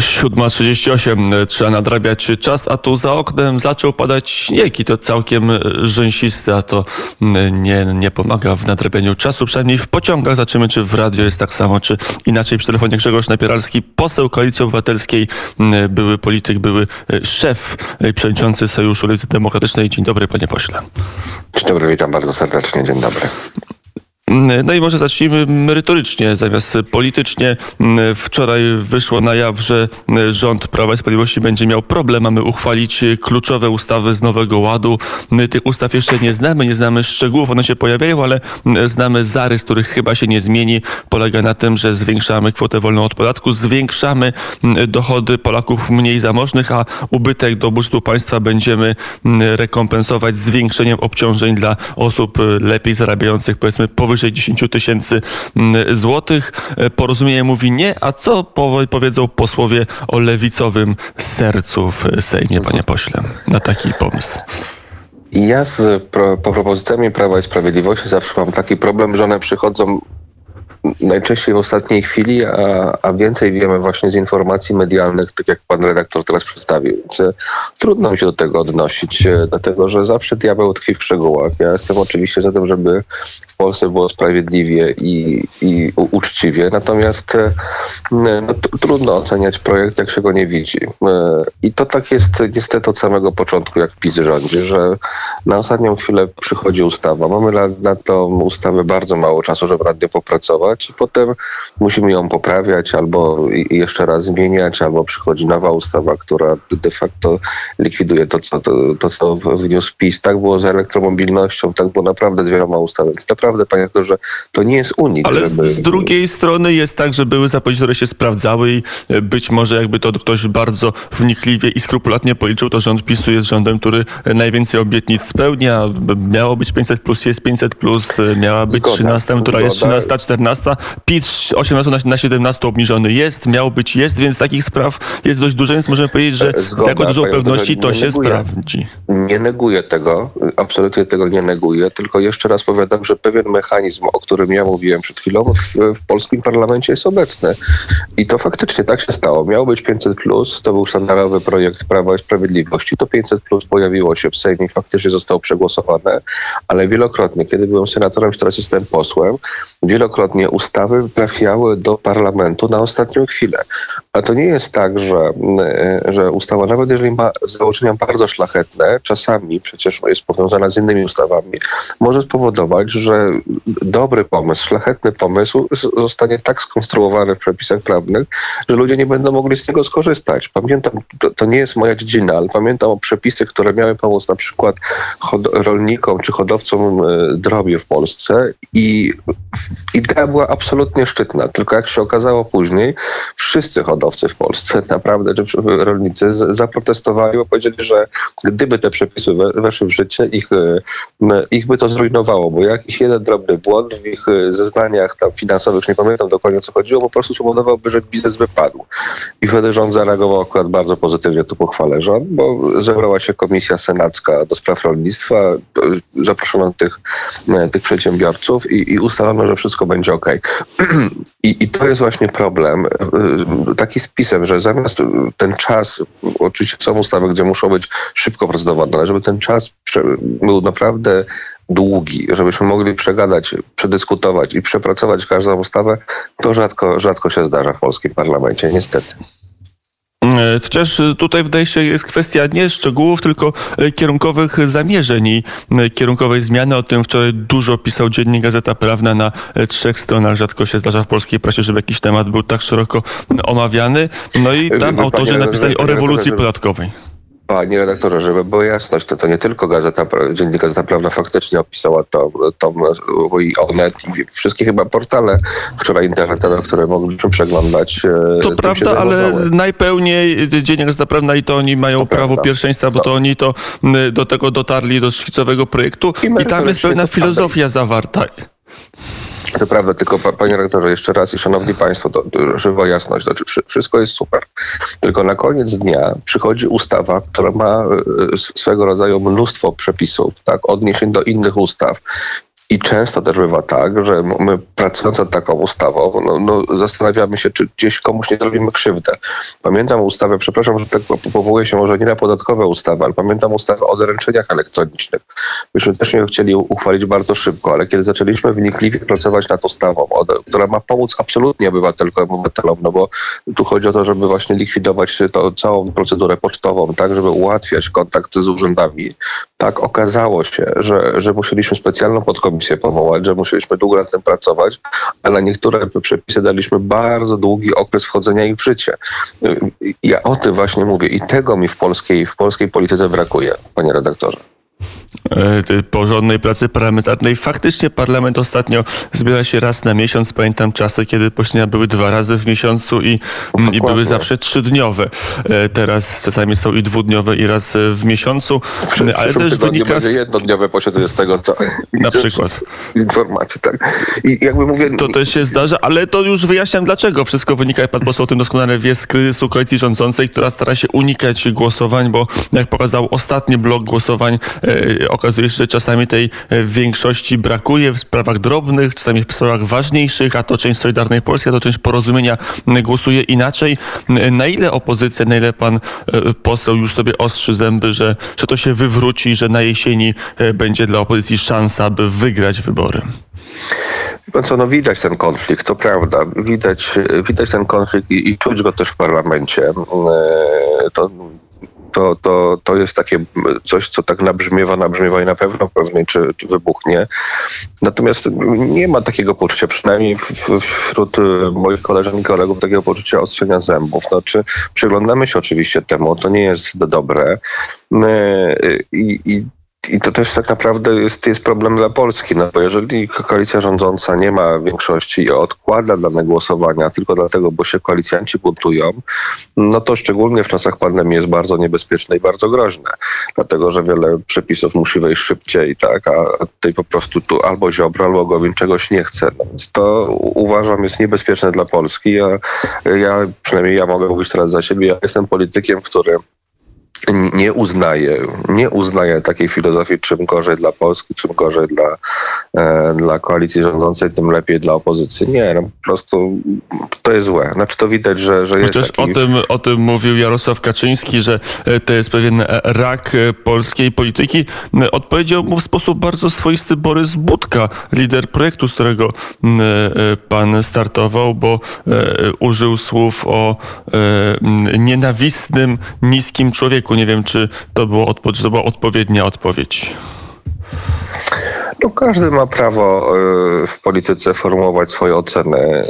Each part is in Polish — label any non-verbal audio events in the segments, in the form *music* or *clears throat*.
7.38 trzeba nadrabiać czas, a tu za oknem zaczął padać śnieg i to całkiem rzęsisty, a to nie, nie pomaga w nadrabianiu czasu, przynajmniej w pociągach. Zobaczymy, czy w radio jest tak samo, czy inaczej. Przy telefonie Grzegorz Napieralski, poseł Koalicji Obywatelskiej, były polityk, były szef i przewodniczący Sojuszu Lewicy Demokratycznej. Dzień dobry, panie pośle. Dzień dobry, witam bardzo serdecznie. Dzień dobry. No i może zacznijmy merytorycznie zamiast politycznie. Wczoraj wyszło na jaw, że rząd Prawa i Sprawiedliwości będzie miał problem. Mamy uchwalić kluczowe ustawy z Nowego Ładu. Tych ustaw jeszcze nie znamy, nie znamy szczegółów, one się pojawiają, ale znamy zarys, których chyba się nie zmieni. Polega na tym, że zwiększamy kwotę wolną od podatku, zwiększamy dochody Polaków mniej zamożnych, a ubytek do budżetu państwa będziemy rekompensować zwiększeniem obciążeń dla osób lepiej zarabiających, powiedzmy powyżej powyżej 10 tysięcy mm, złotych. E, porozumienie mówi nie, a co powiedzą posłowie o lewicowym sercu w Sejmie, panie pośle, na taki pomysł? Ja z pro, propozycjami Prawa i Sprawiedliwości zawsze mam taki problem, że one przychodzą najczęściej w ostatniej chwili, a, a więcej wiemy właśnie z informacji medialnych, tak jak pan redaktor teraz przedstawił. E, trudno mi się do tego odnosić, e, dlatego że zawsze diabeł tkwi w szczegółach. Ja jestem oczywiście za tym, żeby w Polsce było sprawiedliwie i, i uczciwie, natomiast e, no, trudno oceniać projekt, jak się go nie widzi. I to tak jest niestety od samego początku, jak PiS rządzi, że na ostatnią chwilę przychodzi ustawa. Mamy na, na tą ustawę bardzo mało czasu, żeby nad nią popracować i potem musimy ją poprawiać albo jeszcze raz zmieniać, albo przychodzi nowa ustawa, która de facto likwiduje to, co, to, to, co wniósł PiS. Tak było z elektromobilnością, tak było naprawdę z wieloma ustawami. Więc naprawdę, panie że to nie jest unik. Ale żeby... z drugiej strony jest tak, że były zapowiedzi, które się sprawdzały i e, być może jakby to ktoś bardzo wnikliwie i skrupulatnie policzył, to rząd PiSu jest rządem, który najwięcej obietnic spełnia. Miało być 500 plus, jest 500 plus, e, miała być Zgoda. 13, która jest 13, 14 18. PIT 18 na 17 obniżony jest, miał być, jest, więc takich spraw jest dość dużo, więc możemy powiedzieć, że Zgoda, z jaką dużą pewności to się neguję, sprawdzi. Nie neguję tego, absolutnie tego nie neguję, tylko jeszcze raz powiadam, że pewien mechanizm, o którym ja mówiłem przed chwilą, w, w polskim parlamencie jest obecny. I to faktycznie tak się stało. Miał być 500, plus, to był sztandarowy projekt Prawa i Sprawiedliwości. To 500 plus pojawiło się w Sejmie i faktycznie zostało przegłosowane, ale wielokrotnie, kiedy byłem senatorem, teraz jestem posłem, wielokrotnie ustawy trafiały do parlamentu na ostatnią chwilę. A to nie jest tak, że, e, że ustawa, nawet jeżeli ma założenia bardzo szlachetne, czasami przecież jest powiązana z innymi ustawami, może spowodować, że dobry pomysł, szlachetny pomysł zostanie tak skonstruowany w przepisach prawnych, że ludzie nie będą mogli z niego skorzystać. Pamiętam, to, to nie jest moja dziedzina, ale pamiętam o przepisy, które miały pomóc na przykład rolnikom czy hodowcom e, drobiu w Polsce i idea była absolutnie szczytna. Tylko jak się okazało później, wszyscy hodowcy w Polsce, *laughs* naprawdę, czy rolnicy zaprotestowali, bo powiedzieli, że gdyby te przepisy weszły w życie, ich, e, ich by to zrujnowało, bo jakiś jeden drobny błąd w ich e, zeznaniach tam finansowych, nie pamiętam dokładnie co chodziło, po prostu spowodowałby, że biznes by padł. I wtedy rząd zareagował akurat bardzo pozytywnie, tu pochwalę rząd, bo zebrała się komisja senacka do spraw rolnictwa, zaproszono tych, e, tych przedsiębiorców i, i ustalono, że wszystko będzie ok. *clears throat* I, I to jest właśnie problem. Taki spisem, że zamiast ten czas, oczywiście są ustawy, gdzie muszą być szybko procedowane, ale żeby ten czas był naprawdę długi, żebyśmy mogli przegadać, przedyskutować i przepracować każdą ustawę, to rzadko, rzadko się zdarza w polskim parlamencie, niestety. E, chociaż tutaj wydaje się jest kwestia nie szczegółów, tylko e, kierunkowych zamierzeń i e, kierunkowej zmiany. O tym wczoraj dużo pisał dziennik Gazeta Prawna na trzech stronach. Rzadko się zdarza w polskiej prasie, żeby jakiś temat był tak szeroko omawiany. No i tam autorzy napisali o rewolucji podatkowej. Panie redaktorze, żeby była jasność, to, to nie tylko Gazeta, Dziennik Gazeta Prawna faktycznie opisała to, to i Onet i wszystkie chyba portale wczoraj internetowe, które mogliśmy przeglądać. E, to prawda, ale najpełniej Dziennik Gazeta Prawna i to oni mają to prawo prawda. pierwszeństwa, bo to. to oni to do tego dotarli, do szkicowego projektu i, i tam jest pewna filozofia zawarta. To prawda, tylko panie rektorze, jeszcze raz i szanowni państwo, to, to żywa jasność, to, wszystko jest super. Tylko na koniec dnia przychodzi ustawa, która ma e, swego rodzaju mnóstwo przepisów, tak, odniesień do innych ustaw I często też bywa tak, że my pracując nad taką ustawą, no, no, zastanawiamy się, czy gdzieś komuś nie zrobimy krzywdę. Pamiętam ustawę, przepraszam, że tak powołuję się może nie na podatkowe ustawy, ale pamiętam ustawę o doręczeniach elektronicznych. Myśmy też ją chcieli uchwalić bardzo szybko, ale kiedy zaczęliśmy wnikliwie pracować nad ustawą, która ma pomóc absolutnie obywatelkom, obywatelom, no bo tu chodzi o to, żeby właśnie likwidować to, całą procedurę pocztową, tak, żeby ułatwiać kontakty z urzędami. Tak okazało się, że, że musieliśmy specjalną podkomisję powołać, że musieliśmy długo nad tym pracować, ale na niektóre przepisy daliśmy bardzo długi okres wchodzenia ich w życie. Ja o tym właśnie mówię i tego mi w polskiej, w polskiej polityce brakuje, panie redaktorze. E, porządnej pracy parlamentarnej. Faktycznie parlament ostatnio zbiera się raz na miesiąc. Pamiętam czasy, kiedy posiedzenia były dwa razy w miesiącu i, i były zawsze trzydniowe. E, teraz czasami są i dwudniowe i raz w miesiącu. W ale też wynika z... jednodniowe posiedzenie z tego, co... Na przykład. Informacji, tak. I jakby mówię... To też się zdarza, ale to już wyjaśniam dlaczego. Wszystko wynika, pan poseł o tym doskonale wie, z kryzysu koalicji rządzącej, która stara się unikać głosowań, bo jak pokazał ostatni blok głosowań, e, okazuje się, że czasami tej e, większości brakuje w sprawach drobnych, czasami w sprawach ważniejszych, a to część Solidarnej Polski, a to część porozumienia głosuje inaczej. Na ile opozycja, na ile pan e, poseł już sobie ostrzy zęby, że, że to się wywróci, że na jesieni e, będzie dla opozycji szansa, by wygrać wybory? Co, no widać ten konflikt, to prawda. Widać, widać ten konflikt i, i czuć go też w parlamencie. To, to, jest takie coś, co tak nabrzmiewa, nabrzmiewa i na pewno pewnie czy, czy wybuchnie. Natomiast nie ma takiego poczucia, przynajmniej wśród y, moich koleżanek i kolegów, takiego poczucia ostrzenia zębów. Znaczy, przyglądamy się oczywiście temu, to nie jest dobre. Y, I, i i to też tak naprawdę jest, jest problem dla Polski, no bo jeżeli koalicja rządząca nie ma większości i odkłada dane głosowania tylko dlatego, bo się koalicjanci buntują, no to szczególnie w czasach pandemii jest bardzo niebezpieczne i bardzo groźne, dlatego że wiele przepisów musi wejść szybciej, tak, a tutaj po prostu tu albo Ziobro, albo Gowin czegoś nie chce. No więc to uważam jest niebezpieczne dla Polski. Ja, ja przynajmniej ja mogę mówić teraz za siebie, ja jestem politykiem, który nie uznaje, nie uznaje takiej filozofii, czym gorzej dla Polski, czym gorzej dla, e, dla koalicji rządzącej, tym lepiej dla opozycji. Nie, no, po prostu to jest złe. Znaczy to widać, że, że jest Chociaż taki... o, tym, o tym mówił Jarosław Kaczyński, że e, to jest pewien rak e, polskiej polityki. E, odpowiedział mu w sposób bardzo swoisty Borys Budka, lider projektu, z którego pan startował, bo użył słów o nienawistnym, niskim człowieku nie wiem, czy to, było czy to była odpowiednia odpowiedź. No, każdy ma prawo e, w polityce formułować swoje oceny. E,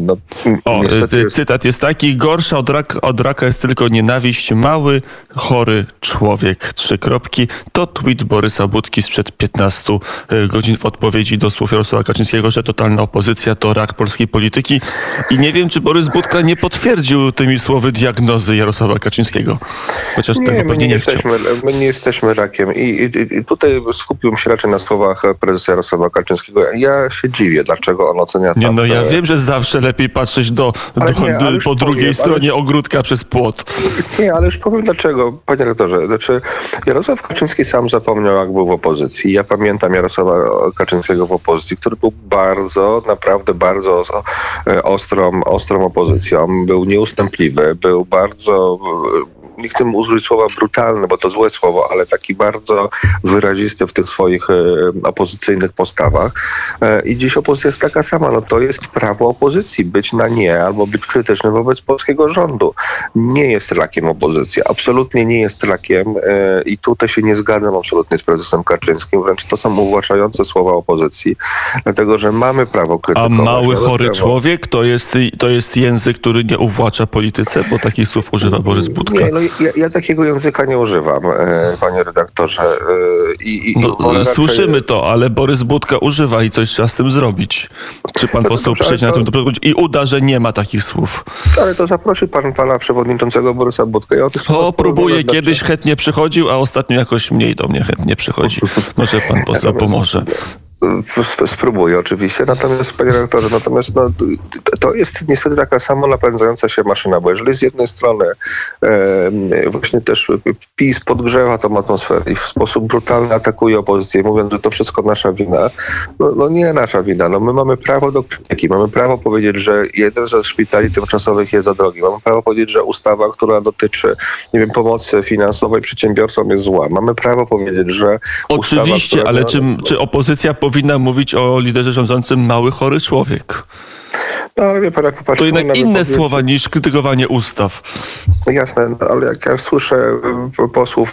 no, o, jest... cytat jest taki, gorsza od raka, od raka jest tylko nienawiść, mały, chory człowiek, trzy kropki. To tweet Borysa Budki sprzed 15 e, godzin w odpowiedzi do słów Jarosława Kaczyńskiego, że totalna opozycja to rak polskiej polityki. I nie wiem, czy Borys Budka nie potwierdził tymi słowy diagnozy Jarosława Kaczyńskiego. Chociaż nie, tego pewnie nie, nie jesteśmy, chciał. My nie jesteśmy rakiem. I, i, I tutaj skupiłbym się raczej na słowach prezesa Jarosława Kaczyńskiego. Ja się dziwię, dlaczego on ocenia Nie, no ja wiem, że zawsze lepiej patrzeć do, do, nie, po drugiej powiem, stronie ale... ogródka przez płot. Nie, ale już powiem dlaczego, panie rektorze. Znaczy, Jarosław Kaczyński sam zapomniał, jak był w opozycji. Ja pamiętam Jarosława Kaczyńskiego w opozycji, który był bardzo, naprawdę bardzo ostrą, ostrą opozycją. Był nieustępliwy, był bardzo nie chcę użyć słowa brutalny, bo to złe słowo, ale taki bardzo wyrazisty w tych swoich e, opozycyjnych postawach. E, I dziś opozycja jest taka sama. No to jest prawo opozycji być na nie albo być krytyczny wobec polskiego rządu. Nie jest rakiem opozycja. Absolutnie nie jest rakiem e, i tutaj się nie zgadzam absolutnie z prezesem Kaczyńskim. Wręcz to są uwłaczające słowa opozycji, dlatego że mamy prawo krytykować. A mały, chory prawo... człowiek to jest, to jest język, który nie uwłacza polityce, bo takich słów używa Borys Budka. Nie, no ja, ja, takiego języka nie używam, e, panie redaktorze. E, I, i no, raczej... Słyszymy to, ale Borys Budka używa i coś trzeba z tym zrobić. Czy pan no poseł przyjdzie na tym to... i uda, że nie ma takich słów? Ale to zaprosi pan pana przewodniczącego Borysa Budka. Ja o, o próbuję, kiedyś chętnie przychodził, a ostatnio jakoś mniej do mnie chętnie przychodzi. *laughs* Może pan poseł pomoże. Sp- Spróbuję oczywiście, natomiast panie redaktorze, natomiast no, to- jest niestety taka samo napędzająca się maszyna, bo jeżeli z jednej strony e, właśnie też PiS podgrzewa tą atmosferę i w sposób brutalny atakuje opozycję, mówiąc, że to wszystko nasza wina, no, no nie nasza wina, no my mamy prawo do krytyki, mamy prawo powiedzieć, że jeden ze szpitali tymczasowych jest za drogi, mamy prawo powiedzieć, że ustawa, która dotyczy, nie wiem, pomocy finansowej przedsiębiorcom jest zła, mamy prawo powiedzieć, że ustawa, Oczywiście, która ale czy opozycja powinna mówić o liderze rządzącym mały, chory człowiek? No ale wie pan, jak To jednak na inne wypowiedzi- słowa niż krytykowanie ustaw. Jasne, no, ale jak ja słyszę y, posłów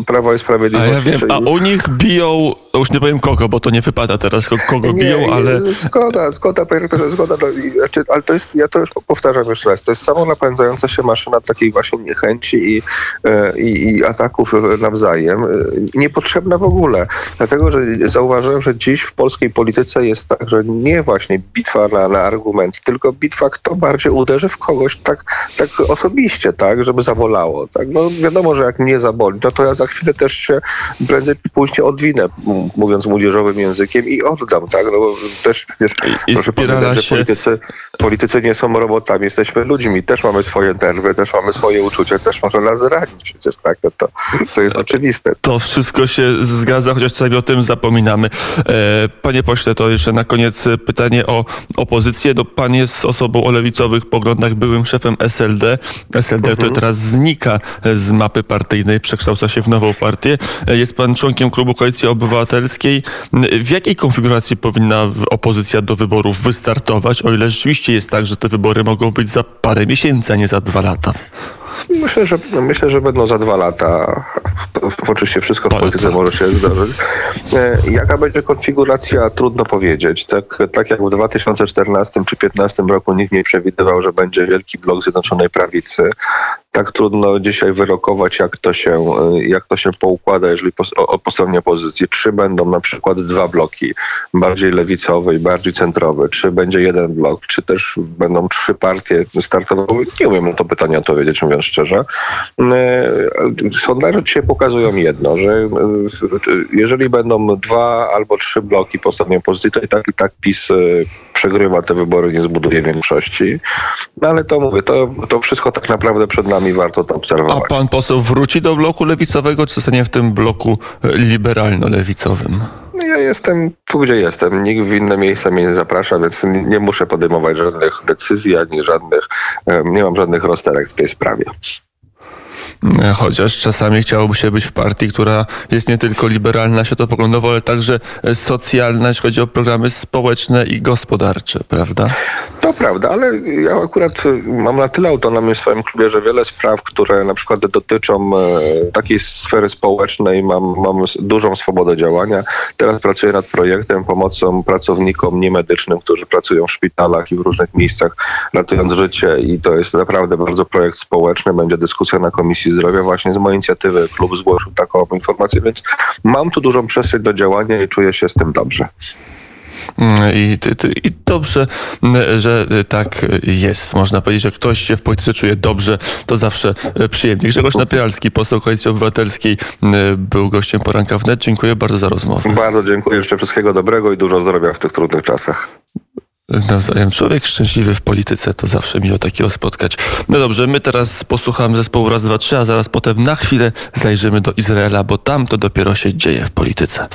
y, Prawa i A Sprawiedliwości... ja wiem, czyli- a u nich biją, no już nie powiem kogo, bo to nie wypada teraz, ko- kogo biją, ale... Zgoda, zgoda, panie rektorze, zgoda. No, i, znaczy, ale to jest, ja to już powtarzam jeszcze raz, to jest samo napędzająca się maszyna takiej właśnie niechęci i, e, i, i ataków nawzajem. e, Niepotrzebna w ogóle. Dlatego, że zauważyłem, że dziś w polskiej polityce jest tak, że nie właśnie bitwa na, na argument, tylko bitwa, kto bardziej uderzy w kogoś tak, tak osobiście, tak, żeby zabolało. Tak? No wiadomo, że jak mnie zaboli, no to ja za chwilę też się prędzej później odwinę, mówiąc młodzieżowym językiem i oddam, tak? No bo też przecież I proszę pamiętać, że politycy, politycy nie są robotami, jesteśmy ludźmi, też mamy swoje nerwy, też mamy swoje uczucia, też może nas zranić przecież, tak? No to, to jest oczywiste. To wszystko się zgadza, chociaż czasami o tym zapominamy. E, Panie pośle, to jeszcze na koniec pytanie o opozycję. No, pan jest osobą o lewicowych poglądach, byłym szefem SLD. SLD, które teraz znika z mapy partyjnej, przekształca się w nową partię. E, Jest pan członkiem klubu Koalicji Obywatelskiej. W jakiej konfiguracji powinna opozycja do wyborów wystartować, o ile rzeczywiście jest tak, że te wybory mogą być za parę miesięcy, a nie za dwa lata? Myślę, że myślę, że będą za dwa lata. Oczywiście wszystko w polityce może się zdarzyć. E, Jaka będzie konfiguracja, trudno powiedzieć. Tak, tak jak w 2014 czy 2015 roku nikt nie przewidywał, że będzie wielki blok Zjednoczonej Prawicy, tak trudno dzisiaj wyrokować, jak to się, e, jak to się poukłada, jeżeli po, o, po stronie opozycji. Czy będą na przykład dwa bloki, bardziej lewicowy i bardziej centrowy, czy będzie jeden blok, czy też będą trzy partie startowały. Nie umiem na to pytanie odpowiedzieć, mówiąc szczerze. E, Sondaże dzisiaj pokazują jedno, że jeżeli będą dwa albo trzy bloki po stronie opozycji, to i tak i tak PiS przegrywa te wybory, nie zbuduje większości. No ale to mówię, to, to wszystko tak naprawdę przed nami warto to A obserwować. pan poseł wróci do bloku lewicowego, czy zostanie w tym bloku e, liberalno-lewicowym? No ja jestem tu, gdzie jestem. Nikt w inne miejsce mnie nie zaprasza, więc nie, muszę podejmować żadnych decyzji, ani żadnych, em, nie mam żadnych rozterek w tej sprawie. E, Chociaż czasami chciałoby się być w partii, która jest nie tylko liberalna światopoglądowo, ale także e, socjalna, jeśli chodzi o programy społeczne i gospodarcze, prawda? To prawda, ale ja akurat y, mam na tyle autonomię w swoim klubie, że wiele spraw, które na przykład dotyczą e, takiej sfery społecznej, mam, mam dużą swobodę działania. Teraz pracuję nad projektem pomocą pracownikom niemedycznym, którzy pracują w szpitalach i w różnych miejscach, ratując życie i to jest naprawdę bardzo projekt społeczny. Będzie dyskusja na Komisji Zdrowia właśnie z mojej inicjatywy. Klub zgłosił taką informację, więc mam tu dużą przestrzeń do działania i czuję się z tym dobrze. I, I dobrze, że tak jest. Można powiedzieć, że ktoś się w polityce czuje dobrze, to zawsze przyjemnie. Grzegorz Napieralski, poseł Koalicji Obywatelskiej, był gościem poranka wnet. Dziękuję bardzo za rozmowę. Bardzo dziękuję, życzę wszystkiego dobrego i dużo zdrowia w tych trudnych czasach. Nawzajem człowiek szczęśliwy w polityce, to zawsze miło takiego spotkać. No dobrze, my teraz posłuchamy zespołu raz, dwa, trzy, a zaraz potem na chwilę zajrzymy do Izraela, bo tam to dopiero się dzieje w polityce.